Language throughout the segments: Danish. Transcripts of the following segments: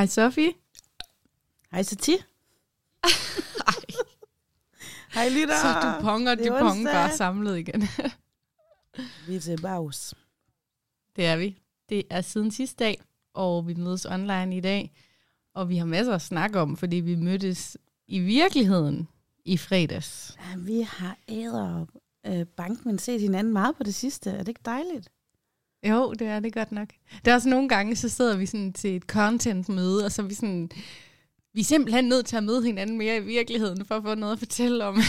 Hej Sofie. Hej Sati. Hej lytter. Så du ponger, er du ponger bare samlet igen. Vi er tilbage. Det er vi. Det er siden sidste dag, og vi mødes online i dag. Og vi har masser at snakke om, fordi vi mødtes i virkeligheden i fredags. Ja, vi har æder øh, banken set hinanden meget på det sidste. Er det ikke dejligt? Jo, det er det godt nok. Der er også nogle gange, så sidder vi sådan til et content-møde, og så er vi sådan... Vi er simpelthen nødt til at møde hinanden mere i virkeligheden, for at få noget at fortælle om.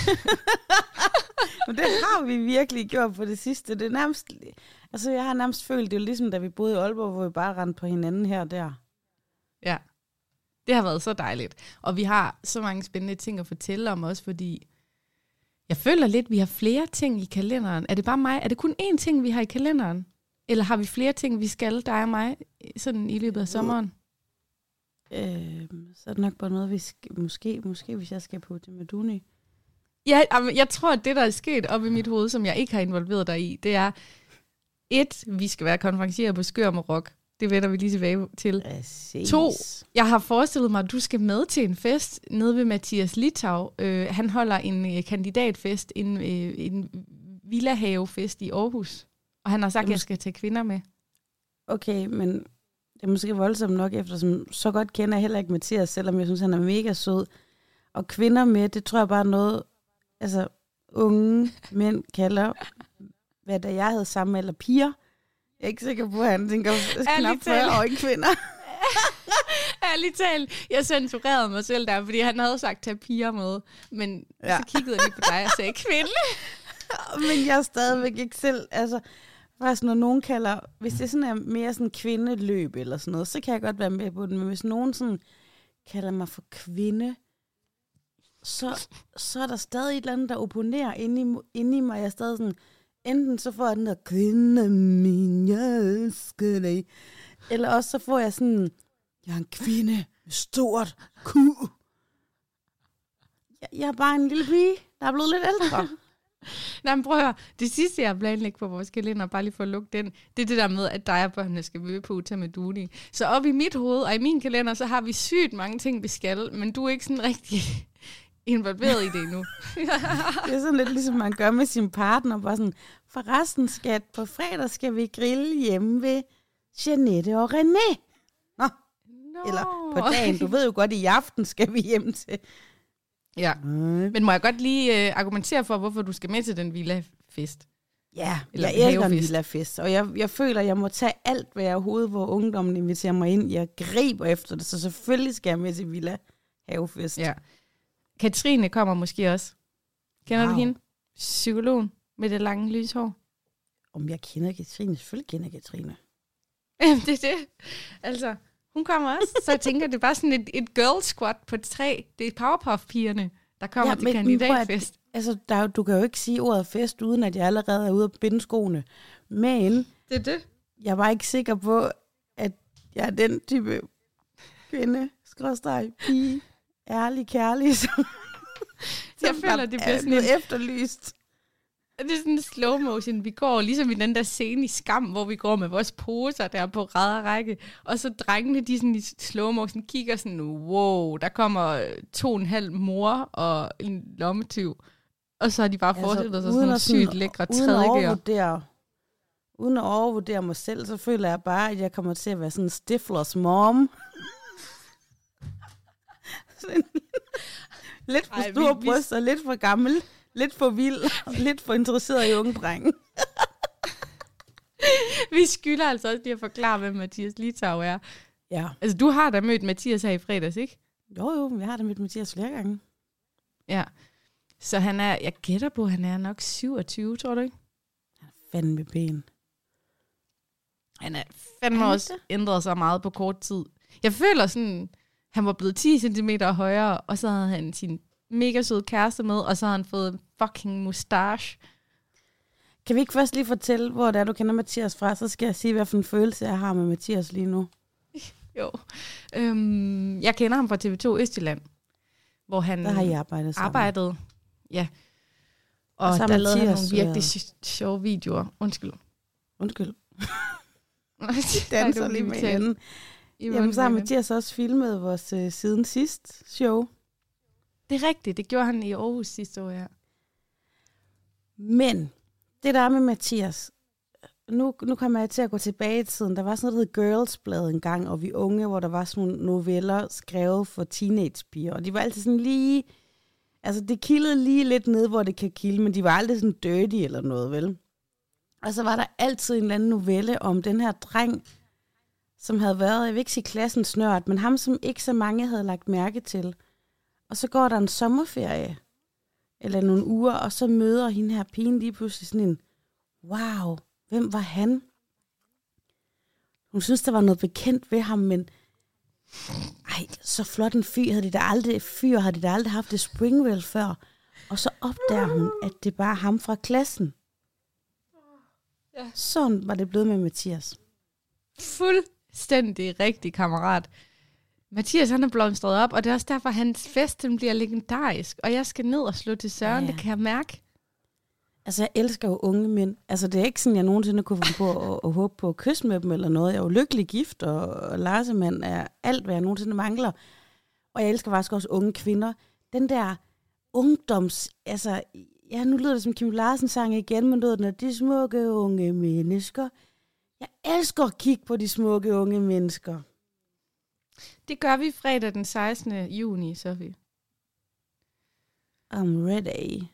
Men det har vi virkelig gjort på det sidste. Det er nærmest, altså jeg har nærmest følt, det er ligesom da vi boede i Aalborg, hvor vi bare rendte på hinanden her og der. Ja, det har været så dejligt. Og vi har så mange spændende ting at fortælle om også, fordi jeg føler lidt, vi har flere ting i kalenderen. Er det bare mig? Er det kun én ting, vi har i kalenderen? Eller har vi flere ting, vi skal, dig og mig, sådan i løbet af sommeren? Øh, så er det nok bare noget, vi skal, måske, måske hvis jeg skal på det med Duni. Ja, jeg tror, at det, der er sket op i mit hoved, som jeg ikke har involveret dig i, det er, et, vi skal være konferencieret på Skør med Rock. Det vender vi lige tilbage til. Præcis. To. Jeg har forestillet mig, at du skal med til en fest nede ved Mathias Litau. Øh, han holder en øh, kandidatfest, en, øh, en villahavefest i Aarhus. Og han har sagt, at jeg skal tage kvinder med. Okay, men det er måske voldsomt nok, eftersom så godt kender jeg heller ikke Mathias, selvom jeg synes, han er mega sød. Og kvinder med, det tror jeg bare er noget, altså unge mænd kalder, hvad da jeg havde sammen eller piger. Jeg er ikke sikker på, at han tænker knap talt. 40 årige kvinder. Ærligt talt, jeg censurerede mig selv der, fordi han havde sagt, tage piger med. Men. Ja. så kiggede jeg lige på dig og sagde, kvinde. Men jeg er stadigvæk ikke selv, altså, Altså når nogen kalder, hvis det sådan er mere sådan kvindeløb eller sådan noget, så kan jeg godt være med på den, men hvis nogen sådan kalder mig for kvinde, så, så er der stadig et eller andet, der opponerer inde i, inde i mig. Jeg er stadig sådan, enten så får jeg den der, kvinde min, jeg elsker dig. Eller også så får jeg sådan, jeg er en kvinde med stort ku. Jeg, jeg er bare en lille pige, der er blevet lidt ældre. Nej, men prøv at høre. Det sidste, jeg har planlagt på vores kalender, bare lige for at lukke den, det er det der med, at dig og børnene skal møde på Uta med Duni. Så op i mit hoved og i min kalender, så har vi sygt mange ting, vi skal, men du er ikke sådan rigtig involveret i det endnu. Det er sådan lidt ligesom man gør med sin partner. Bare sådan, forresten skat, på fredag skal vi grille hjemme ved Jeanette og René. Nå, Nå. eller på dagen. Du ved jo godt, i aften skal vi hjem til. Ja. Men må jeg godt lige øh, argumentere for, hvorfor du skal med til den villa-fest? Ja, Eller jeg elsker en villafest, og jeg, jeg føler, jeg må tage alt, hvad jeg overhovedet, hvor ungdommen inviterer mig ind. Jeg griber efter det, så selvfølgelig skal jeg med til villa havefest. Ja. Katrine kommer måske også. Kender wow. du hende? Psykologen med det lange lyshår. Om jeg kender Katrine? Selvfølgelig kender jeg Katrine. Jamen, det er det. Altså, hun kommer også. Så jeg tænker, det er bare sådan et, et girl squad på tre. Det er Powerpuff-pigerne, der kommer ja, til men- men kandidatfest. Altså, der, er du kan jo ikke sige ordet fest, uden at jeg allerede er ude at binde skoene. Men Det er det. jeg var ikke sikker på, at jeg er den type kvinde, skråstreg, pige, ærlig, kærlig, som, Jeg føler, det bliver er sådan en- efterlyst. Det er sådan en slow motion. Vi går ligesom i den der scene i Skam, hvor vi går med vores poser der på og række. Og så drengene, de sådan i slow motion kigger sådan, wow, der kommer to og en halv mor og en lommetyv. Og så har de bare forestillet sig sådan nogle sygt lækre overvurdere, uden at overvurdere mig selv, så føler jeg bare, at jeg kommer til at være sådan en Stiflers mom. Lidt for Ej, vi- store vi- bryster, lidt for gammel, lidt for vild, og lidt for interesseret i unge drenge. Vi skylder altså også lige at forklare, hvem Mathias Litau er. Ja. Altså, du har da mødt Mathias her i fredags, ikke? Jo, jo, jeg har da mødt Mathias flere gange. Ja. Så han er, jeg gætter på, at han er nok 27, tror du ikke? Fandme ben. Han er fandme Er han også det? ændret sig meget på kort tid. Jeg føler sådan, han var blevet 10 cm højere, og så havde han sin mega søde kæreste med, og så har han fået en fucking mustache. Kan vi ikke først lige fortælle, hvor det er, du kender Mathias fra? Så skal jeg sige, hvad for en følelse jeg har med Mathias lige nu. Jo. Øhm, jeg kender ham fra TV2 Østjylland, hvor han Der har I arbejdet sammen. arbejdede. Ja. Og, Og der lavede han Mathias nogle virkelig sj- sjove videoer. Undskyld. Undskyld. Danser lige med hinanden. Jamen, så har. Mathias også filmet vores øh, siden sidst show. Det er rigtigt, det gjorde han i Aarhus sidste år, ja. Men det der er med Mathias, nu, nu kommer jeg til at gå tilbage i tiden. Der var sådan noget, der hed Girls-blad engang, og vi unge, hvor der var sådan nogle noveller skrevet for teenagepiger. Og de var altid sådan lige... Altså, det kildede lige lidt ned, hvor det kan kilde, men de var aldrig sådan dirty eller noget, vel? Og så var der altid en eller anden novelle om den her dreng, som havde været, jeg vil ikke sige klassen snørt, men ham, som ikke så mange havde lagt mærke til. Og så går der en sommerferie, eller nogle uger, og så møder hende her pigen lige pludselig sådan en, wow, hvem var han? Hun synes, der var noget bekendt ved ham, men ej, så flot en fyr havde de da aldrig, fyr havde de da aldrig haft det Springwell før. Og så opdager hun, at det bare er ham fra klassen. Ja. Sådan var det blevet med Mathias. Fuldstændig rigtig kammerat. Mathias han er blomstret op, og det er også derfor, at hans fest den bliver legendarisk. Og jeg skal ned og slå til Søren, Ja. ja. det kan jeg mærke. Altså, jeg elsker jo unge mænd. Altså, det er ikke sådan, jeg nogensinde kunne finde på at, at håbe på at kysse med dem eller noget. Jeg er jo lykkelig gift, og, og Larsemand er alt, hvad jeg nogensinde mangler. Og jeg elsker faktisk også unge kvinder. Den der ungdoms... Altså, ja, nu lyder det som Kim Larsen sang igen, men lyder den af de smukke unge mennesker. Jeg elsker at kigge på de smukke unge mennesker. Det gør vi fredag den 16. juni, Sofie. I'm ready.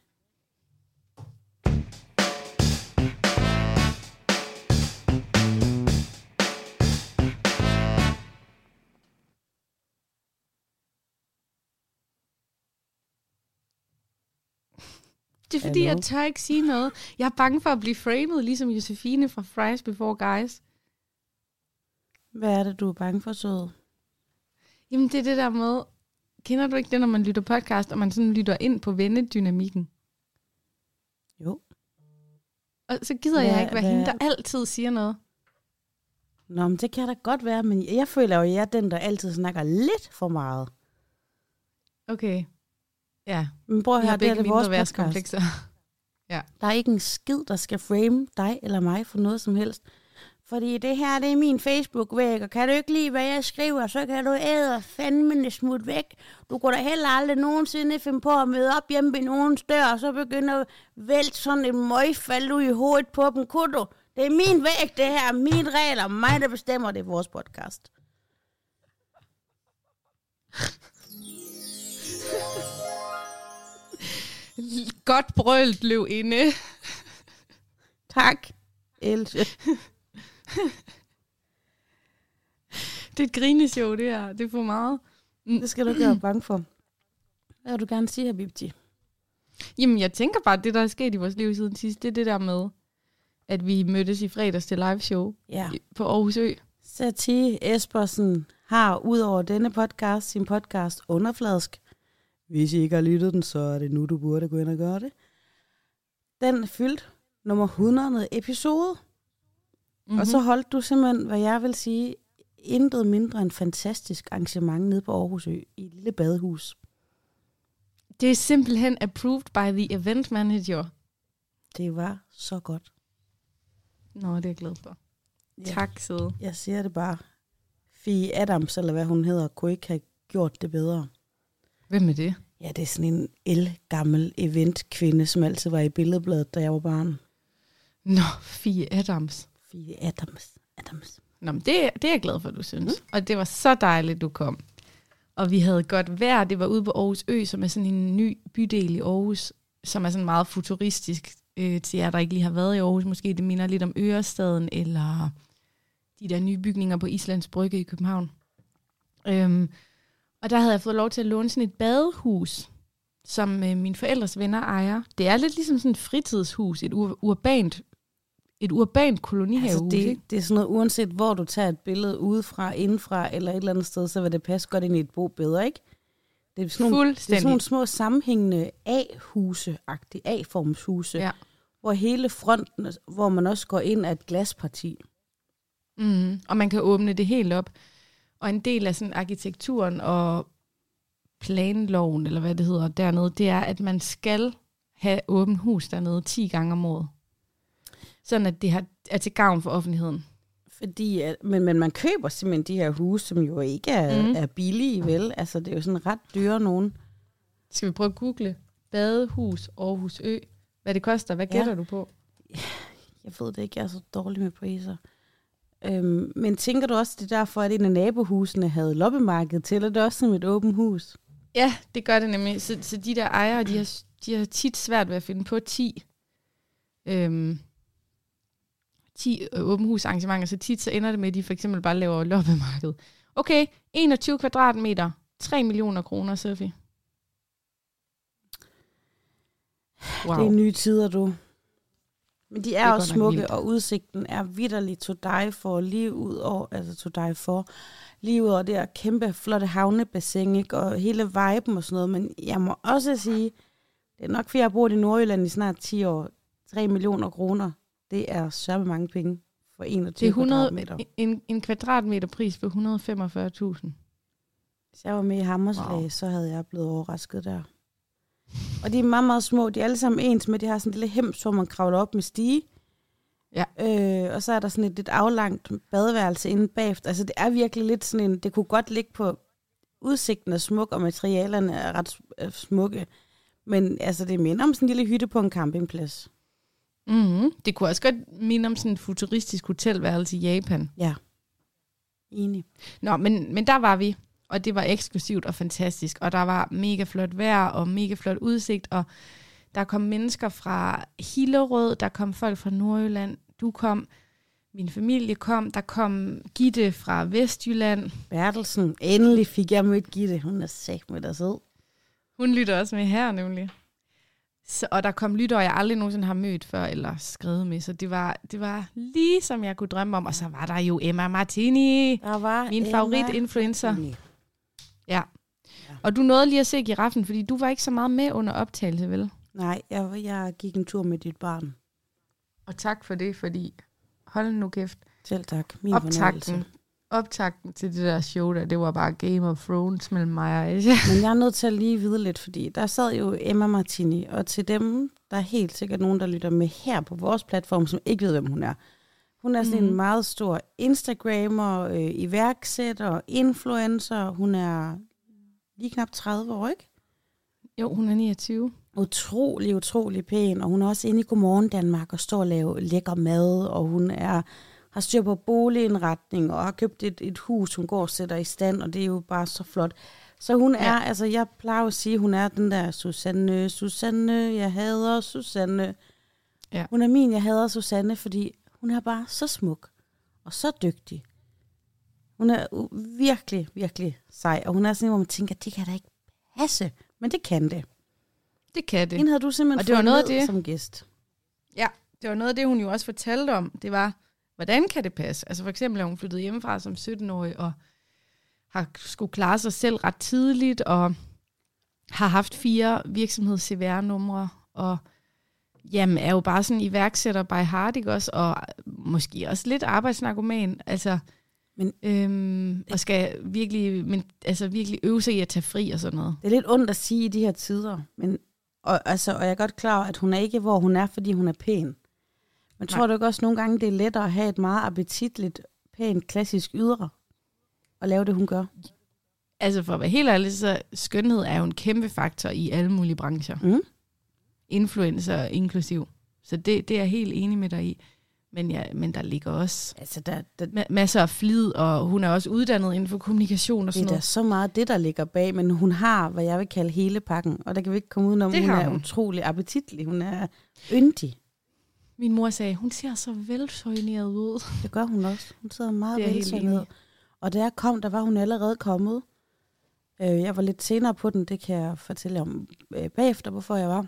Det er fordi, Hallo? jeg tør ikke sige noget. Jeg er bange for at blive framed, ligesom Josefine fra Fries Before Guys. Hvad er det, du er bange for, sød? Jamen, det er det der med... Kender du ikke det, når man lytter podcast, og man sådan lytter ind på vennedynamikken? Jo. Og så gider Hvad- jeg ikke være hvad- hende, der altid siger noget. Nå, men det kan da godt være, men jeg føler jo, at jeg er den, der altid snakker lidt for meget. Okay. Ja, Men prøv at høre, det er det vores podcast. komplekser. Der er ikke en skid, der skal frame dig eller mig for noget som helst. Fordi det her, det er min Facebook-væg, og kan du ikke lide, hvad jeg skriver, så kan du æde fandme smut væk. Du kunne da heller aldrig nogensinde finde på at møde op hjemme ved nogens dør, og så begynde at vælte sådan en møgfald ud i hovedet på dem. Kunne du? Det er min væg, det her. Mine regler. Mig, der bestemmer det er vores podcast. Godt brølt, løv inde. Tak, Else. Det er et grineshow, det her. Det er for meget. Det skal du ikke være bange for. Hvad vil du gerne sige, Habibti? Jamen, jeg tænker bare, at det, der er sket i vores liv siden sidst, det er det der med, at vi mødtes i fredags til live show Ja. på Aarhus Ø. Satie Espersen har ud over denne podcast sin podcast Underfladsk. Hvis I ikke har lyttet den, så er det nu, du burde gå ind og gøre det. Den er fyldt nummer 100 episode, mm-hmm. Mhm. og så holdt du simpelthen, hvad jeg vil sige, intet mindre end fantastisk arrangement nede på Aarhus Ø i et lille badehus. Det er simpelthen approved by the event manager. Det var så godt. Nå, det er jeg glad for. Ja. Tak, Side. Jeg siger det bare. Fie Adams, eller hvad hun hedder, kunne ikke have gjort det bedre. Hvem er det? Ja, det er sådan en el-gammel eventkvinde, som altid var i billedbladet, da jeg var barn. Nå, Fie Adams. Fie Adams. Adams. Nå, men det, det er jeg glad for, du synes. Mm. Og det var så dejligt, du kom. Og vi havde godt vejr. Det var ude på Aarhus Ø, som er sådan en ny bydel i Aarhus, som er sådan meget futuristisk øh, til jer, der ikke lige har været i Aarhus. Måske det minder lidt om Ørestaden, eller de der nye bygninger på Islands Brygge i København. Øhm, og der havde jeg fået lov til at låne sådan et badehus, som øh, mine forældres venner ejer. Det er lidt ligesom sådan et fritidshus, et ur- urbant, et urbant kolonihavehus. Altså, ikke? det, det er sådan noget, uanset hvor du tager et billede udefra, indenfra eller et eller andet sted, så vil det passe godt ind i et bo bedre, ikke? Det er sådan nogle, det er sådan nogle små sammenhængende A-huse-agtige, A-formshuse, Ja. hvor hele fronten, hvor man også går ind af et glasparti. Mm, og man kan åbne det helt op. Og en del af sådan arkitekturen og planloven, eller hvad det hedder dernede, det er, at man skal have åbent hus dernede 10 gange om året. Sådan at det har, er til gavn for offentligheden. Fordi, at, men, men man køber simpelthen de her huse, som jo ikke er, mm. er billige, vel? Altså, det er jo sådan ret dyre nogen. Skal vi prøve at google badehus Aarhus Ø? Hvad det koster? Hvad Ja. gætter du på? Jeg ved det ikke, jeg er så dårlig med priser. Øhm, men tænker du også, det er derfor, at en af nabohusene havde loppemarked til, eller er det også som et åbent hus? Ja, det gør det nemlig. Så, så de der ejere, de har, de har tit svært ved at finde på 10, øhm, 10 øh, åben hus arrangementer, så tit så ender det med, at de for eksempel bare laver loppemarked. Okay, 21 kvadratmeter, 3 millioner kroner, Sofie. Wow. Det er nye tider, du. Men de er, Det er også smukke, og udsigten er vidderligt to dig for lige ud over, altså to dig for, lige ud over det her kæmpe flotte havnebassin, ikke? og hele viben og sådan noget. Men jeg må også sige, det er nok fordi, jeg har boet i Nordjylland i snart 10 år. 3 millioner kroner, det er så mange penge for 21 det er 100, kvadratmeter. en, en kvadratmeter pris på 145.000. Hvis jeg var med i Hammerslag, Wow. så havde jeg blevet overrasket der. Og de er meget, meget små. De er alle sammen ens med, de har sådan en lille hems, hvor man kravler op med stige. Ja. Øh, og så er der sådan et lidt aflangt badeværelse inde bagefter. Altså det er virkelig lidt sådan en, det kunne godt ligge på udsigten er smuk, og materialerne er ret smukke. Men altså det minder om sådan en lille hytte på en campingplads. Mm-hmm. Det kunne også godt minde om sådan et futuristisk hotelværelse i Japan. Ja. Enig. Nå, men, men der var vi, og det var eksklusivt og fantastisk, og der var mega flot vejr og mega flot udsigt, og der kom mennesker fra Hillerød, der kom folk fra Nordjylland, du kom, min familie kom, der kom Gitte fra Vestjylland. Bertelsen. Endelig fik jeg mødt Gitte. Hun er sagt med dig sød. Hun lytter også med her nemlig. Så, og der kom lyttere, jeg aldrig nogensinde har mødt før eller skrevet med, så det var, det var lige som jeg kunne drømme om. Og så var der jo Emma Martini, Der var min favorit-influencer. Martini. Og du nåede lige at se giraffen, fordi du var ikke så meget med under optagelse, vel? Nej, jeg, jeg gik en tur med dit barn. Og tak for det, fordi hold nu kæft. Selv tak. Min. Optakten, optakten til det der show der, det var bare Game of Thrones mellem mig og Asia. Men jeg er nødt til at lige vide lidt, fordi der sad jo Emma Martini, og til dem, der er helt sikkert nogen, der lytter med her på vores platform, som ikke ved, hvem hun er. Hun er sådan mm. Mhm. en meget stor Instagrammer, øh, iværksætter, influencer. Hun er lige knap 30 år, ikke? Jo, hun er 29. Utrolig, utrolig pæn, og hun er også inde i Godmorgen Danmark og står og laver lækker mad, og hun er har styr på boligindretning og har købt et, et hus, hun går og sætter i stand, og det er jo bare så flot. Så hun er, Ja. altså jeg plejer at sige, hun er den der Susanne, Susanne, jeg hader Susanne. Ja. Hun er min, jeg hader Susanne, fordi hun er bare så smuk og så dygtig. Hun er virkelig, virkelig sej, og hun er sådan en, hvor man tænker, det kan da ikke passe, men det kan det. Det kan det. Hende havde du simpelthen Og det var noget af det- som gæst. Ja, det var noget af det, hun jo også fortalte om. Det var, hvordan kan det passe? Altså for eksempel, at hun flyttede hjemmefra som 17-årig, og har skulle klare sig selv ret tidligt, og har haft fire virksomheds-CVR-numre, og jamen, er jo bare sådan iværksætter by heart, ikke også? Og måske også lidt arbejdsnarkoman, altså... Men- øhm, og skal virkelig, men, altså virkelig øve sig i at tage fri og sådan noget. Det er lidt ondt at sige i de her tider, men, og, altså, og jeg er godt klar over, at hun er ikke, hvor hun er, fordi hun er pæn. Men Nej. tror du ikke også nogle gange, det er lettere at have et meget appetitligt, pænt, klassisk ydre, og lave det, hun gør? Altså for at være helt ærlig, så skønhed er jo en kæmpe faktor i alle mulige brancher. Mm. Influencer inklusiv. Så det, det er jeg helt enig med dig i. Men, ja, men der ligger også Altså, der, der, ma- masser af flid, og hun er også uddannet inden for kommunikation og det er sådan da noget. så meget det, der ligger bag, men hun har, hvad jeg vil kalde hele pakken, og der kan vi ikke komme udenom, Det hun har er hun. utrolig appetitlig, hun er yndig. Min mor sagde, hun ser så velsoigneret ud. Det gør hun også. Hun sidder meget er i. Og da jeg kom, der var hun allerede kommet. Øh, jeg var lidt senere på den, det kan jeg fortælle om øh, bagefter, hvorfor jeg var.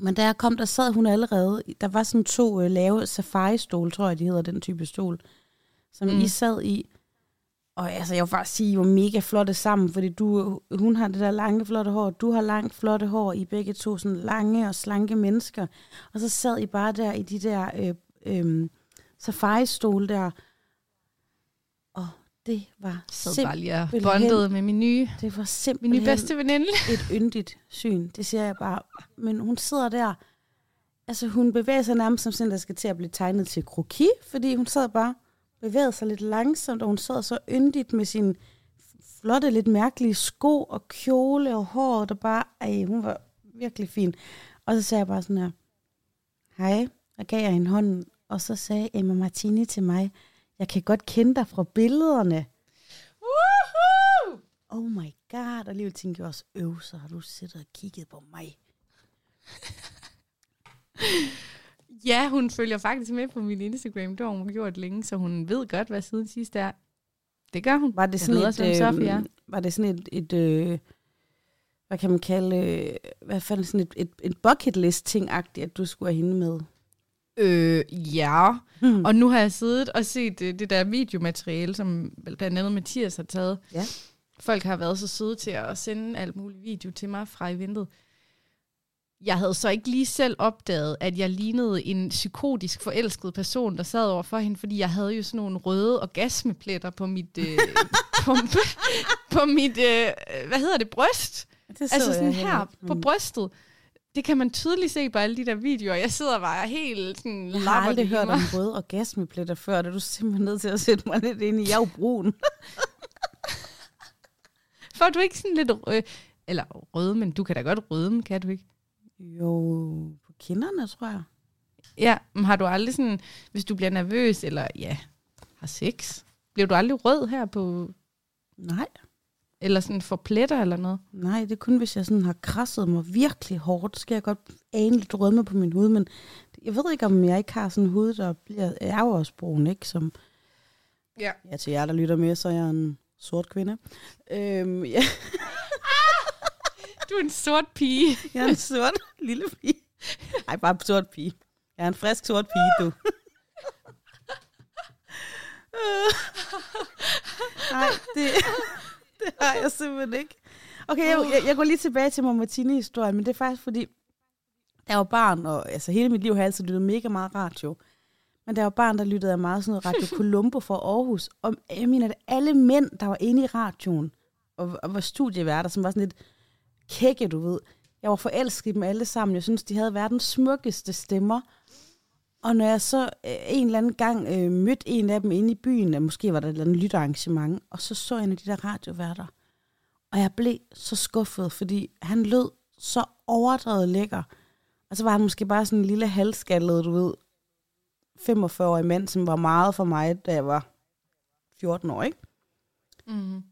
Men da jeg kom, der sad hun allerede. Der var sådan to øh, lave safari-stol, tror jeg, de hedder den type stol, som mm. I sad i. Og altså, jeg vil bare sige, I var mega flotte sammen, fordi du, hun har det der lange, flotte hår, du har langt, flotte hår, I begge to sådan lange og slanke mennesker. Og så sad I bare der i de der øh, øh, safari-stol der, og det var Så bare lige og med min nye, det var min simpelthen nye bedste veninde. et yndigt syn. Det siger jeg bare. Men hun sidder der, altså hun bevæger sig nærmest som sådan, der skal til at blive tegnet til kroki, fordi hun sad bare bevægede sig lidt langsomt, og hun sad så yndigt med sin flotte, lidt mærkelige sko og kjole og hår, der bare, ej, hun var virkelig fin. Og så sagde jeg bare sådan her, hej, og gav jeg hende hånden, og så sagde Emma Martini til mig, jeg kan godt kende dig fra billederne. Woohoo! Oh my god, og alligevel tænkte jeg også, øv, så har du siddet og kigget på mig. Ja, hun følger faktisk med på min Instagram. Det har hun gjort længe, så hun ved godt, hvad siden sidst er. Det gør hun. Var det sådan ved et, også, hvem Sofie er. øh, var det sådan et, et øh, hvad kan man kalde, øh, hvad fanden, sådan et, et, et bucket list ting-agtigt, at du skulle have hende med? Øh, ja. Hmm. Og nu har jeg siddet og set det, det der videomateriale, som blandt andet Mathias har taget. Ja. Folk har været så søde til at sende alt muligt video til mig fra eventet. Jeg havde så ikke lige selv opdaget, at jeg lignede en psykotisk forelsket person, der sad over for hende, fordi jeg havde jo sådan nogle røde orgasmepletter på mit, øh, på, på mit øh, hvad hedder det, bryst. det så Altså sådan jeg her på men brystet. Det kan man tydeligt se på alle de der videoer. Jeg sidder bare helt sådan Jeg har aldrig hørt om røde orgasmepletter før, det er du simpelthen nødt til at sætte mig lidt ind i. Jeg er jo brun. Får du ikke sådan lidt rød, eller rød, men du kan da godt røde, kan du ikke? Jo, på kinderne, tror jeg. Ja, men har du aldrig sådan, hvis du bliver nervøs, eller ja, har sex, bliver du aldrig rød her på, Nej, eller sådan får pletter eller noget? nej, det er kun, hvis jeg sådan har krasset mig virkelig hårdt, så skal jeg godt ane lidt rødme på min hud, men jeg ved ikke, om jeg ikke har sådan en hud, der bliver, jeg er jo også brun, ikke? Som, Ja. ja, til jer, der lytter med, så er jeg en sort kvinde. Øhm, ja, Du er en sort pige. jeg er en sort lille pige. Nej, bare en sort pige. Jeg er en frisk sort pige, du. Nej, det, det har jeg simpelthen ikke. Okay, jeg, jeg, jeg går lige tilbage til Mama Martini-historien, men det er faktisk fordi, der var barn, og altså hele mit liv har jeg altid lyttet mega meget radio. Men der var barn, der lyttede jeg meget sådan noget Radio Columbo fra Aarhus. Og jeg mener, at alle mænd, der var inde i radioen, og, og var studieværter, som var sådan lidt kække, du ved. Jeg var forelsket i dem alle sammen. Jeg synes, de havde verdens smukkeste stemmer. Og når jeg så øh, en eller anden gang øh, mødte en af dem inde i byen, øh, måske var der et eller andet lytterarrangement, og så så jeg en af de der radioværter. Og jeg blev så skuffet, fordi han lød så overdrevet lækker. Og så var han måske bare sådan en lille halvskaldet, du ved, 45-årig mand, som var meget for mig, da jeg var 14 år, ikke? Mm.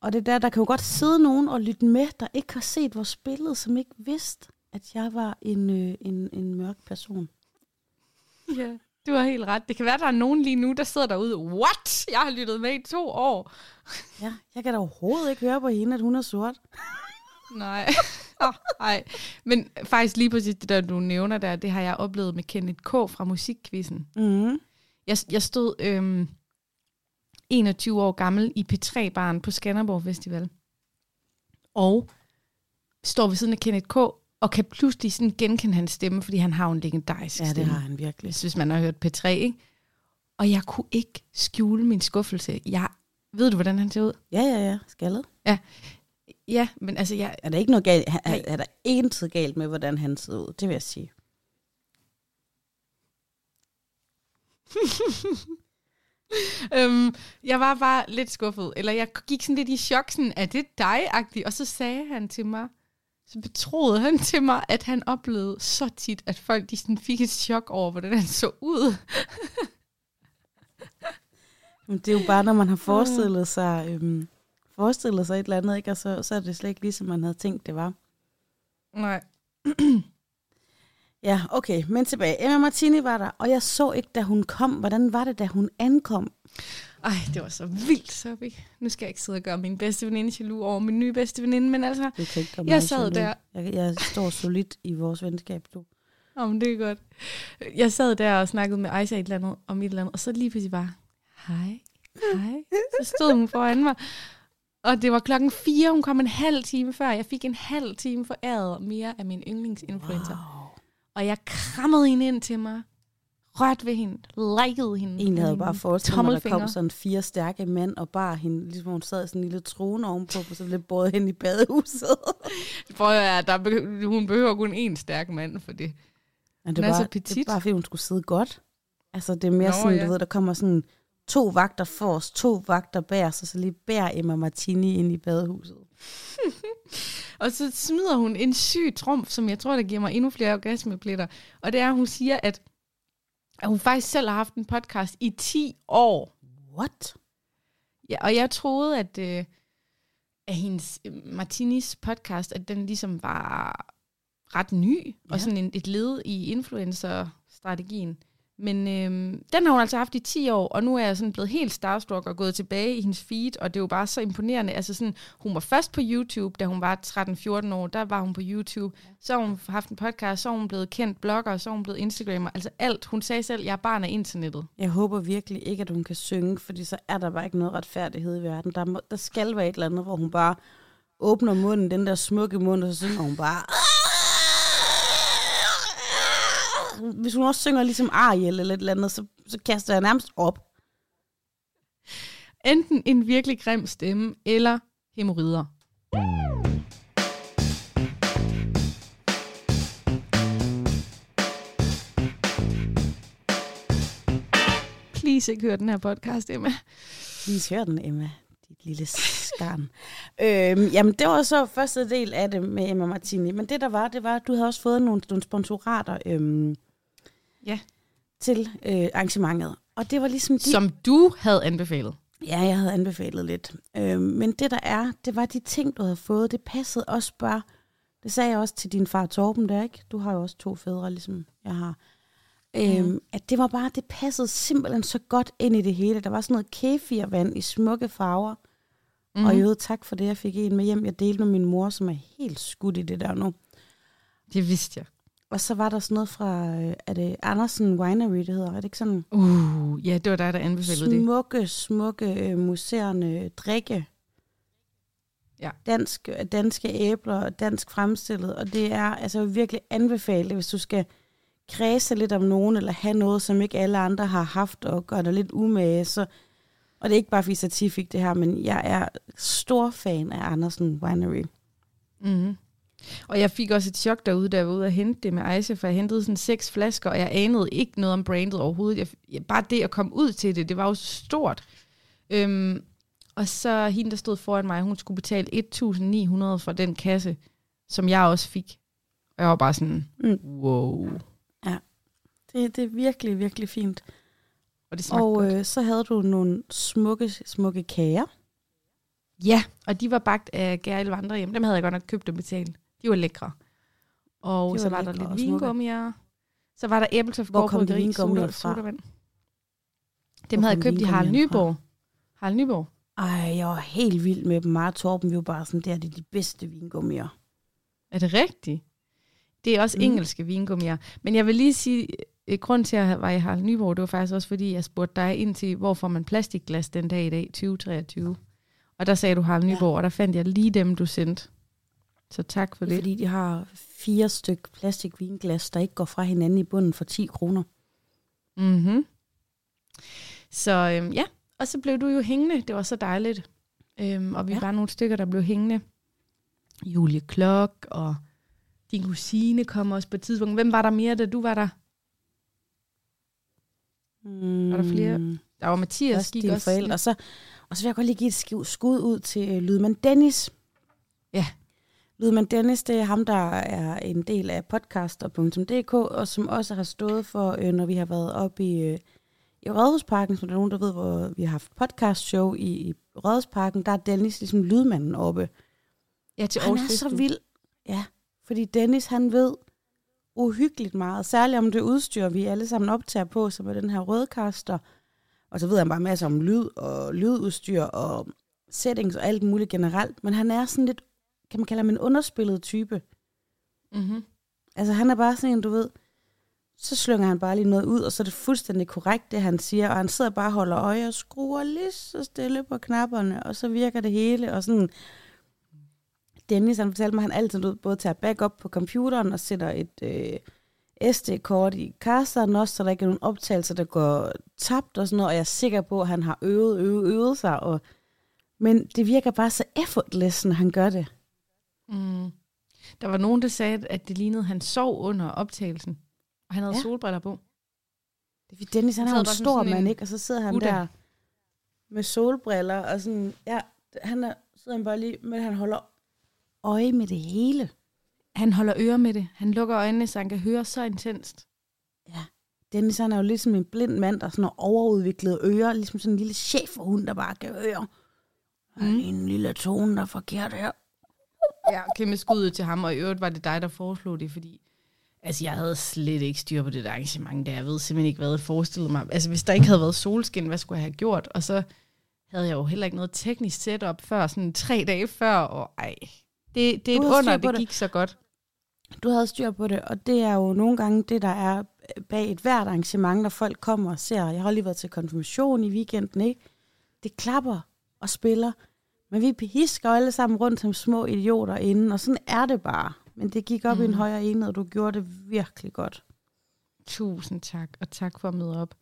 Og det der, der kan jo godt sidde nogen og lytte med, der ikke har set vores billede, som ikke vidste, at jeg var en, øh, en, en mørk person. Ja, du har helt ret. Det kan være, der er nogen lige nu, der sidder derude. What? Jeg har lyttet med i to år. Ja, jeg kan da overhovedet ikke høre på hende, at hun er sort. Nej. oh, ej. Men faktisk lige præcis det der, du nævner der, det har jeg oplevet med Kenneth K. fra Musikkvisten. Mm. Jeg, jeg stod øhm, 21 år gammel i P3-baren på Skanderborg Festival. Og står ved siden af Kenneth K. og kan pludselig sådan genkende hans stemme, fordi han har jo en legendarisk Ja, det stemme. har han virkelig. hvis man har hørt P3, ikke? Og jeg kunne ikke skjule min skuffelse. Jeg, ved du, hvordan han ser ud? Ja, ja, ja. Skaldet. Ja, men altså, jeg, Er der ikke noget galt? Er, er der intet galt med, hvordan han ser ud? Det vil jeg sige. øhm, jeg var bare lidt skuffet. Eller jeg gik sådan lidt i chok, sådan, er det dig-agtigt? Og så sagde han til mig, så betroede han til mig, at han oplevede så tit, at folk de sådan fik et chok over, hvordan han så ud. Men det er jo bare, når man har forestillet sig, øhm, forestillet sig et eller andet, ikke? og så, så er det slet ikke ligesom man havde tænkt, det var. Nej. Ja, okay, men tilbage. Emma Martini var der, og jeg så ikke, da hun kom. Hvordan var det, da hun ankom? Ej, det var så vildt, Sophie. Nu skal jeg ikke sidde og gøre min bedste veninde jaloux over min nye bedste veninde, men altså, Du kan ikke gøre Jeg sad jaloux. der. Jeg, jeg står solidt i vores venskab, du. Om det er godt. Jeg sad der og snakkede med Aisha et eller andet, om et eller andet, og så lige pludselig bare, hej, hej. Så stod hun foran mig. Og det var klokken 4, hun kom en halv time før. Jeg fik en halv time foræret mere af min yndlingsinfluencer. Wow. Og jeg krammede hende ind til mig. Rørt ved hende. Likede hende. Egentlig havde med bare forestillet mig, der kom tommelfingre. sådan fire stærke mænd og bar hende, ligesom hun sad i sådan en lille trone ovenpå, og så blev båret hen i badehuset. Prøv at der behøver, hun behøver kun én stærk mand for det. Men det er var, så det er petit. bare, fordi hun skulle sidde godt. Altså, det er mere Nå, sådan, ja. du ved, der kommer sådan to vagter forrest, to vagter bag og så lige bærer Emma Martini ind i badehuset. Og så smider hun en syg trumf, som jeg tror, der giver mig endnu flere orgasmepletter. Og det er, at hun siger, at, at hun faktisk selv har haft en podcast i 10 år. What? Ja, og jeg troede, at, øh, at hendes øh, Martinis podcast, at den ligesom var ret ny, ja. Ja. og sådan en, et led i influencer-strategien. Men øhm, den har hun altså haft i 10 år, og nu er jeg sådan blevet helt starstruck og gået tilbage i hendes feed, og det er jo bare så imponerende. Altså sådan, hun var først på YouTube, da hun var 13-14 år, der var hun på YouTube. Så har hun haft en podcast, så er hun blevet kendt blogger, så er hun blevet Instagrammer. Altså alt. Hun sagde selv, jeg er barn af internettet. Jeg håber virkelig ikke, at hun kan synge, fordi så er der bare ikke noget retfærdighed i verden. Der, må, der skal være et eller andet, hvor hun bare åbner munden, den der smukke mund, og så synger hun bare... Hvis hun også synger ligesom Ariel eller et eller andet, så, så kaster jeg nærmest op. Enten en virkelig grim stemme, eller hemorrider. Please ikke hør den her podcast, Emma. Lige hør den, Emma. Dit lille skarn. øhm, jamen, det var så første del af det med Emma Martini. Men det der var, det var, at du havde også fået nogle, nogle sponsorater øhm, Ja. til øh, arrangementet. Og det var ligesom de Som du havde anbefalet. Ja, jeg havde anbefalet lidt. Øh, men det der er, det var de ting, du havde fået, det passede også bare. Det sagde jeg også til din far Torben der, ikke? Du har jo også to fædre, ligesom jeg har. Øh, Mhm. At det var bare, det passede simpelthen så godt ind i det hele. Der var sådan noget kefirvand i smukke farver. Mm. Og i øvrigt tak for det, jeg fik en med hjem. Jeg delte med min mor, som er helt skudt i det der nu. Det vidste jeg. Og så var der sådan noget fra, øh, er det Andersen Winery, det hedder? Er det ikke sådan? Uh, ja, det var dig, der anbefalede det. smukke, smukke øh, museerne drikke. Ja. Dansk, danske æbler, dansk fremstillet, og det er altså virkelig anbefalet, hvis du skal kredse lidt om nogen, eller have noget, som ikke alle andre har haft, og gøre dig lidt umage, så, og det er ikke bare fordi Satie fik det her, men jeg er stor fan af Andersen Winery. Mm-hmm. Og jeg fik også et chok derude, da jeg var ude og hente det med Aisha, for jeg hentede sådan seks flasker, og jeg anede ikke noget om brandet overhovedet. Jeg, jeg, bare det at komme ud til det, det var jo stort. Øhm, og så hende, der stod foran mig, hun skulle betale 1.900 for den kasse, som jeg også fik. Og jeg var bare sådan, Mm. wow. Det, det er virkelig, virkelig fint. Og det Og godt. øh, så havde du nogle smukke, smukke kager. Ja, og de var bagt af Gerald Vandrehjem. Dem havde jeg godt nok købt og betalt. De var lækre. Og De så var var der lidt vingummier. Så var der æbletoft Hvor kom de vingummier fra? sodavand. Hvor Dem havde jeg købt i Harald vingummierne fra? Nyborg. Harald Nyborg. Ej, jeg var helt vild med dem. Og Torben, vi var bare sådan, det er de, de bedste vingummier. Er det rigtigt? Det er også Mm. engelske vingummier. Men jeg vil lige sige, at grund til, at jeg var i Harald Nyborg, det var faktisk også, fordi jeg spurgte dig ind til, hvor får man plastikglas den dag i dag, 2023. Og der sagde du Harald Ja. Nyborg, og der fandt jeg lige dem, du sendte. Så tak for Det det. fordi de har fire styk plastikvinglas, der ikke går fra hinanden i bunden for 10 kroner. Mm-hmm. Så øhm, ja, og så blev du jo hængende. Det var så dejligt. Øhm, og vi Ja. var nogle stykker, der blev hængende. Julie Klok og din kusine kom også på et tidspunkt. Hvem var der mere, da du var der? Mm, Var der flere? Der var Mathias, Også gik også. forældre. Og så, og så vil jeg godt lige give et skud ud til øh, Lydmand Dennis. Ja. Lydmand Dennis, det er ham, der er en del af podcaster.dk, og som også har stået for, øh, når vi har været oppe i, øh, i Rådhusparken, som der er nogen, der ved, hvor vi har haft podcast show i, i Rådhusparken, der er Dennis ligesom lydmanden oppe. Ja, til Han er så vild. Ja, fordi Dennis, han ved uhyggeligt meget. Særligt om det udstyr, vi alle sammen optager på, som er den her rødkaster. Og så ved han bare masser om lyd og lydudstyr og settings og alt muligt generelt. Men han er sådan lidt, kan man kalde ham en underspillet type. Mm-hmm. Altså han er bare sådan en, du ved, så slynger han bare lige noget ud, og så er det fuldstændig korrekt, det han siger. Og han sidder bare og holder øje og skruer lige så stille på knapperne, og så virker det hele. Og sådan, Dennis, han fortalte mig, at han altid ud, både tager backup på computeren og sætter et øh, SD-kort i kasteren også, så der ikke er nogen optagelser, der går tabt og sådan noget. Og jeg er sikker på, at han har øvet, øvet, øvet sig. Og, men det virker bare så effortless, når han gør det. Mm. Der var nogen, der sagde, at det lignede, at han sov under optagelsen. Og han havde Ja. solbriller på. Det er fordi Dennis, han Han er jo en stor mand, ikke? Og så sidder han Buddha. der med solbriller, og sådan, ja, han er, sidder han bare lige, men han holder øje med det hele. Han holder øre med det. Han lukker øjnene, så han kan høre så intenst. Ja. Dennis, han er jo ligesom en blind mand, der sådan har overudviklet ører, ligesom sådan en lille cheferhund, der bare kan høre. Mm. En lille tone, der er forkert her. Ja, kæmpe skuddet til ham, og i øvrigt var det dig, der foreslog det, fordi altså, jeg havde slet ikke styr på det der arrangement, der jeg ved simpelthen ikke, hvad jeg forestillede mig. Altså, hvis der ikke havde været solskin, hvad skulle jeg have gjort? Og så havde jeg jo heller ikke noget teknisk setup før, sådan tre dage før, og ej, det, det er et under, det det. gik så godt. Du havde styr på det, og det er jo nogle gange det, der er bag et hvert arrangement, når folk kommer og ser. Jeg har lige været til konfirmation i weekenden, ikke? Det klapper og spiller, men vi pisker alle sammen rundt som små idioter inden, og sådan er det bare. Men det gik op mm. i en højere enhed, og du gjorde det virkelig godt. Tusind tak, og tak for at møde op.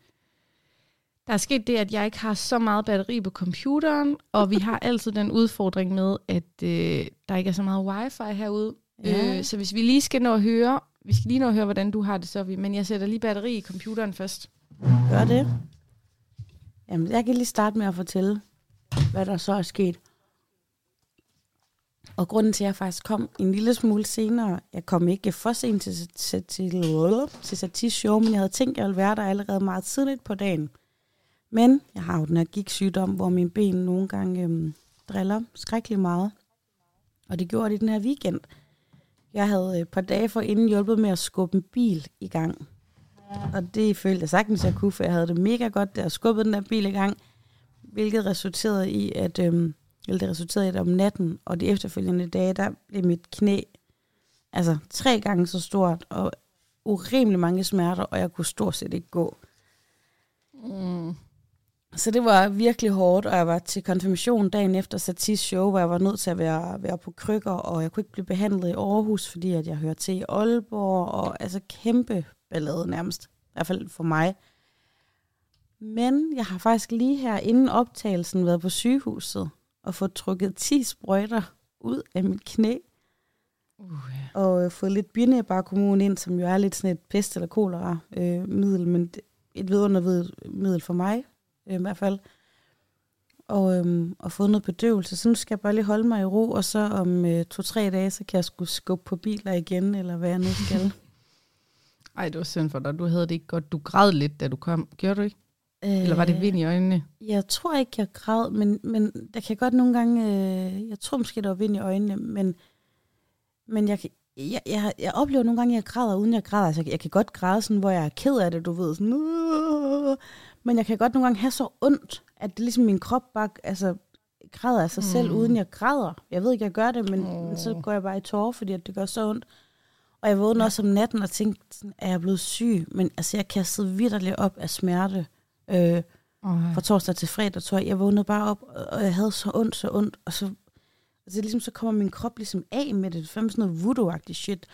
Der er sket det, at jeg ikke har så meget batteri på computeren, og vi har altid den udfordring med, at øh, der ikke er så meget wifi herude. Ja. Øh, så hvis vi lige skal nå at høre, vi skal lige nå at høre, hvordan du har det, så vi. Men jeg sætter lige batteri i computeren først. Gør det. Jamen, jeg kan lige starte med at fortælle, hvad der så er sket. Og grunden til, at jeg faktisk kom en lille smule senere, jeg kom ikke for sent til, til, til, til Satis show, men jeg havde tænkt, at jeg ville være der allerede meget tidligt på dagen. Men jeg har jo den her gik-sygdom, hvor mine ben nogle gange øhm, driller skrækkelig meget. Og det gjorde det den her weekend. Jeg havde et par dage for inden hjulpet med at skubbe en bil i gang. Og det følte jeg sagtens, jeg kunne, for jeg havde det mega godt, der jeg skubbede den der bil i gang. Hvilket resulterede i, at, øhm, eller det resulterede i, at om natten og de efterfølgende dage, der blev mit knæ altså tre gange så stort, og urimelig mange smerter, og jeg kunne stort set ikke gå. Mm. Så det var virkelig hårdt, og jeg var til konfirmation dagen efter Satis show, hvor jeg var nødt til at være, være på krykker, og jeg kunne ikke blive behandlet i Aarhus, fordi at jeg hører til i Aalborg, og altså kæmpe ballade nærmest, i hvert fald for mig. Men jeg har faktisk lige her inden optagelsen været på sygehuset og fået trukket 10 sprøjter ud af mit knæ, Uh, og øh, fået lidt binæbarkommun ind, som jo er lidt sådan et pest- eller kolera-middel, men det- et vidundermiddel for mig øh, i hvert fald. Og, øhm, og fået noget bedøvelse. Så nu skal jeg bare lige holde mig i ro, og så om øh, to-tre dage, så kan jeg skulle skubbe på biler igen, eller hvad jeg nu skal. ej, det var synd for dig. Du havde det ikke godt. Du græd lidt, da du kom. Gjorde du ikke? Eller var det vind i øjnene? Jeg tror ikke, jeg græd, men, men der kan godt nogle gange... Øh, jeg tror måske, der var vind i øjnene, men, men jeg, jeg, jeg, jeg oplever nogle gange, at jeg græder, uden jeg græder. Altså, jeg, jeg kan godt græde, sådan, hvor jeg er ked af det, du ved. Sådan, men jeg kan godt nogle gange have så ondt, at det ligesom min krop bare altså, græder af sig mm. selv, uden jeg græder. Jeg ved ikke, jeg gør det, men, oh. men så går jeg bare i tårer, fordi at det gør så ondt. Og jeg vågnede ja. også om natten og tænkte, sådan, er jeg blevet syg? Men altså, jeg kastede vidderligt op af smerte. Øh, fra torsdag til fredag, tror jeg. Jeg vågnede bare op, og- jeg havde så ondt, så ondt, og så, altså ligesom så kommer min krop ligesom af med det. Det er sådan noget voodoo-agtigt shit.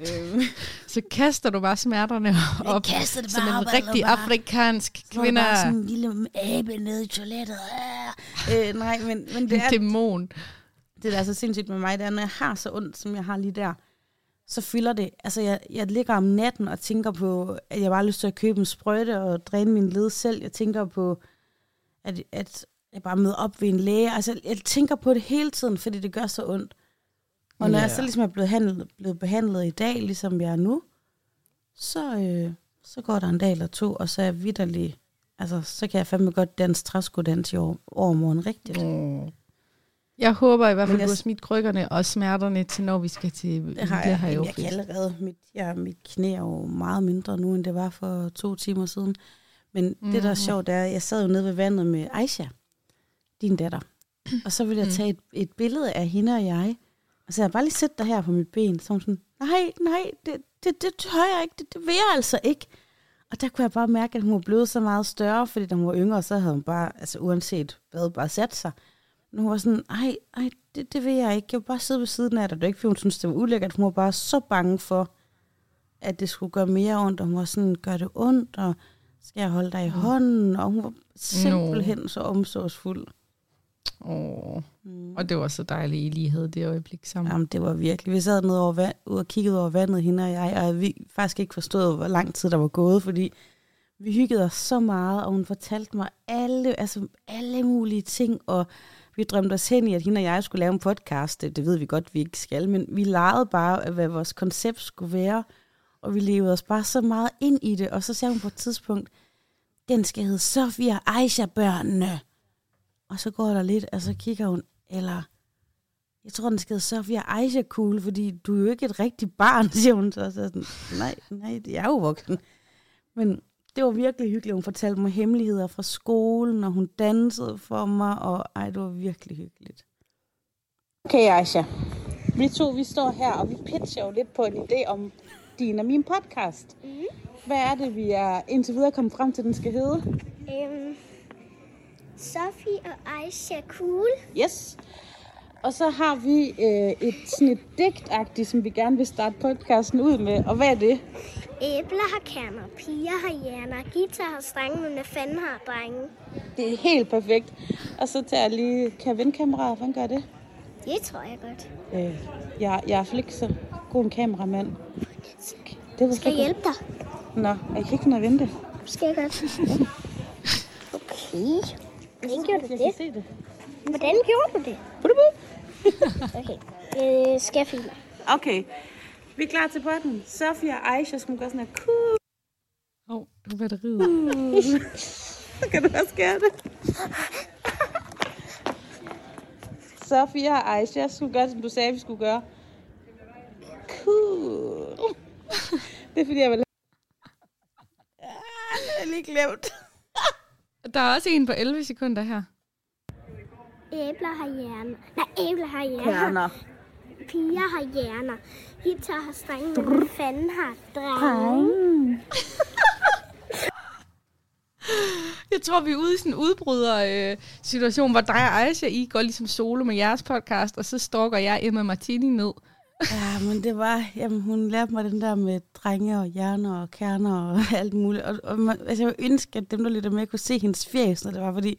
Øh, Så kaster du bare smerterne op, kastede det som bare en op, rigtig bare- afrikansk så kvinde. bare sådan en lille abe nede i toilettet. Ah. Øh, nej, men, men det En er, dæmon. det der er så sindssygt med mig, det er, når jeg har så ondt, som jeg har lige der, så fylder det. Altså, jeg, jeg ligger om natten og tænker på, at jeg bare har lyst til at købe en sprøjte og dræne min led selv. Jeg tænker på, at, at jeg bare møder op ved en læge. Altså, jeg tænker på det hele tiden, fordi det gør så ondt. Og når Ja. jeg så ligesom er blevet, handlet, blevet behandlet i dag, ligesom jeg er nu, så, øh, så går der en dag eller to, og så er jeg vidderlig, altså, så kan jeg fandme godt danse træskodans i år, overmorgen rigtigt. Oh. Jeg håber i hvert fald, jeg- du har smidt krykkerne og smerterne til, når vi skal til Det har jeg. her jeg kan allerede. Mit, ja, mit knæ er jo meget mindre nu, end det var for to timer siden. Men mm. det, der er sjovt, er, at jeg sad jo nede ved vandet med Aisha, din datter. Og så ville jeg tage et, et billede af hende og jeg. Og så jeg bare lige sætte dig her på mit ben. Så sådan, nej, nej, det, det, det tør jeg ikke. Det, det vil jeg altså ikke. Og der kunne jeg bare mærke, at hun var blevet så meget større, fordi da hun var yngre, så havde hun bare, altså uanset hvad, bare sat sig. Men hun var sådan, ej, ej det, det vil jeg ikke. Jeg vil bare sidde ved siden af dig. Det ikke, fordi hun synes, det var ulækkert. Hun var bare så bange for, at det skulle gøre mere ondt. Og hun var sådan, gør det ondt, og skal jeg holde dig i hånden? Og hun var simpelthen så omsorgsfuld. Oh. Mm. Og det var så dejligt, I lige havde det øjeblik sammen. Jamen, det var virkelig. Vi sad nede over vand, og kiggede over vandet, hende og jeg, og vi faktisk ikke forstod, hvor lang tid der var gået, fordi vi hyggede os så meget, og hun fortalte mig alle, altså alle mulige ting, og vi drømte os hen i, at hende og jeg skulle lave en podcast. Det, det ved vi godt, vi ikke skal, men vi legede bare, hvad vores koncept skulle være, og vi levede os bare så meget ind i det, og så sagde hun på et tidspunkt, den skal hedde Sofia Aisha-børnene. Og så går der lidt, og så kigger hun, eller jeg tror, den skal hedde Sofia Aisha Cool, fordi du er jo ikke et rigtigt barn, siger hun. Så, så sådan, nej, nej, det er jo voksen. Men det var virkelig hyggeligt. Hun fortalte mig hemmeligheder fra skolen, og hun dansede for mig, og ej, det var virkelig hyggeligt. Okay, Aisha. Vi to, vi står her, og vi pitcher jo lidt på en idé om din og min podcast. Mm. Hvad er det, vi er indtil videre kommet frem til, den skal hedde? Øhm, Sofie og Aisha Cool. Yes. Og så har vi øh, et sådan et digtagtigt, som vi gerne vil starte podcasten ud med. Og hvad er det? Æbler har kerner, piger har hjerner, guitar har strenge, men fanden har drenge. Det er helt perfekt. Og så tager jeg lige, kan jeg vende kameraet? Hvordan gør det? Det tror jeg godt. Øh, jeg, jeg er ikke så god en kameramand. Det var Skal jeg hjælpe dig? Nå, jeg kan ikke finde at vente. Skal jeg godt? Okay. Hvordan gjorde du det. Hvordan gjorde du det? Okay. Øh, skal jeg filme? Okay, vi er klar til potten. Sofia og Aisha skal gøre sådan her. Cool. Åh, oh, nu er batteriet. Så kan du også gøre det. Sofia og Aisha skulle gøre, som du sagde, vi skulle gøre. Cool. Det er fordi, jeg vil... Ja, det er lige glemt. Der er også en på 11 sekunder her. Æbler har hjerner. Nej, æbler har hjerner. Kerner. Piger har hjerner. Guitar har strenge, men fanden har drenge. Jeg tror, vi er ude i sådan en udbryder-situation, hvor dig og Aisha, I går ligesom solo med jeres podcast, og så stalker jeg Emma Martini ned. Ja, men det var, jamen, hun lærte mig den der med drenge og hjerner og kerner og alt muligt. Og, og man, altså, jeg ville ønske, at dem, der lidt med, kunne se hendes fjes, når det var, fordi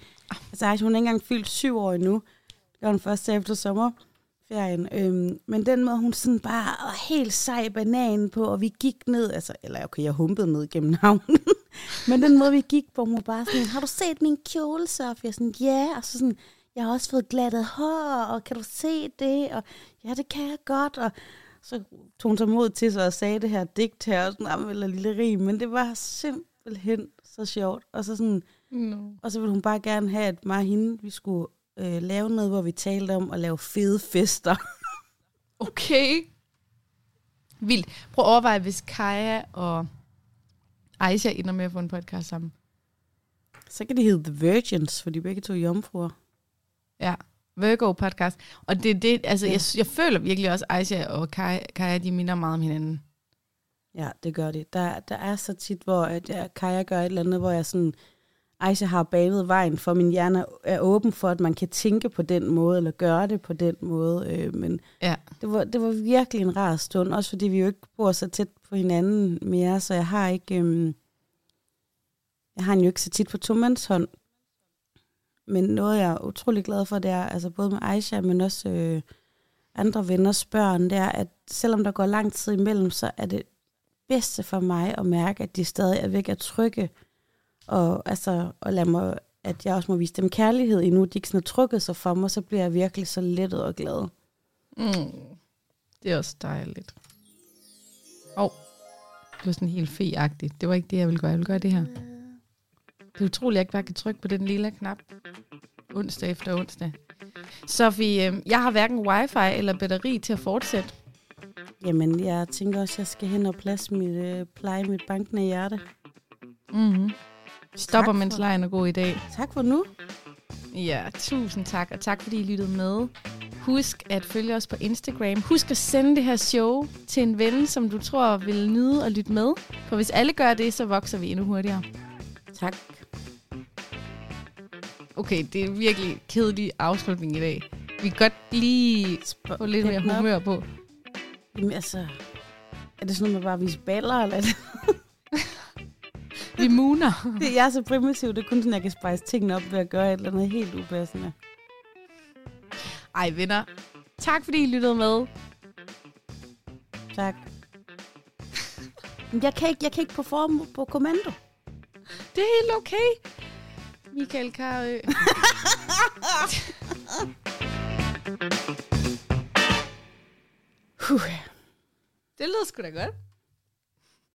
altså, hun er ikke engang fyldt syv år endnu. Det var hun først efter sommerferien. Øhm, men den måde, hun sådan bare var helt sej banan på, og vi gik ned, altså, eller okay, jeg humpede ned gennem havnen. men den måde, vi gik på, hun var bare sådan, har du set min kjole, Sofia? Sådan, ja, og så sådan, jeg har også fået glattet hår, og kan du se det? Og ja, det kan jeg godt. Og så tog hun så mod til sig og sagde det her digt her, og sådan, eller lille rim, men det var simpelthen så sjovt. Og så, sådan, No. og så ville hun bare gerne have, at mig og hende, vi skulle øh, lave noget, hvor vi talte om at lave fede fester. Okay. Vildt. Prøv at overveje, hvis Kaja og Aisha ender med at få en podcast sammen. så kan det hedde The Virgins, for de begge to jomfruer. Ja. Virgo podcast. Og det er det, altså, Ja. jeg, jeg føler virkelig også, Aisha og Kaja, Kaja, de minder meget om hinanden. Ja, det gør det. Der, der er så tit, hvor at jeg, Kaja gør et eller andet, hvor jeg sådan, Aisha har banet vejen for, min hjerne er åben for, at man kan tænke på den måde, eller gøre det på den måde. Øh, men Ja. det var, det var virkelig en rar stund, også fordi vi jo ikke bor så tæt på hinanden mere, så jeg har ikke, øhm, jeg har hende jo ikke så tit på tomandshånd. Men noget, jeg er utrolig glad for, det er, altså både med Aisha, men også øh, andre venners børn, det er, at selvom der går lang tid imellem, så er det bedste for mig at mærke, at de stadig er væk at trygge, og altså, og lad mig, at jeg også må vise dem kærlighed endnu, de ikke sådan har trukket sig for mig, så bliver jeg virkelig så lettet og glad. Mm. Det er også dejligt. Åh, oh, det var sådan helt feagtigt. Det var ikke det, jeg ville gøre. Jeg ville gøre det her. Det er utroligt, at jeg ikke bare kan trykke på den lille knap. Onsdag efter onsdag. Sofie, øh, jeg har hverken wifi eller batteri til at fortsætte. Jamen, jeg tænker også, at jeg skal hen og plads mit, øh, pleje mit bankende hjerte. Mm-hmm. Stopper, Tak mens for- lejen er god i dag. Tak for nu. Ja, tusind tak, og tak fordi I lyttede med. Husk at følge os på Instagram. Husk at sende det her show til en ven, som du tror vil nyde at lytte med. For hvis alle gør det, så vokser vi endnu hurtigere. Tak. Okay, det er en virkelig kedelig afslutning i dag. Vi kan godt lige få lidt mere humør på. Jamen, altså, er det sådan noget med bare at vise baller, eller er det? Vi muner. det? Jeg er så primitiv, det er kun sådan, jeg kan spejse tingene op ved at gøre et eller andet helt upassende. Ej, venner. Tak fordi I lyttede med. Tak. Jeg kan ikke, jeg kan ikke performe på kommando. Det er helt okay. Michael Karø. Huh. Det lyder sgu da godt.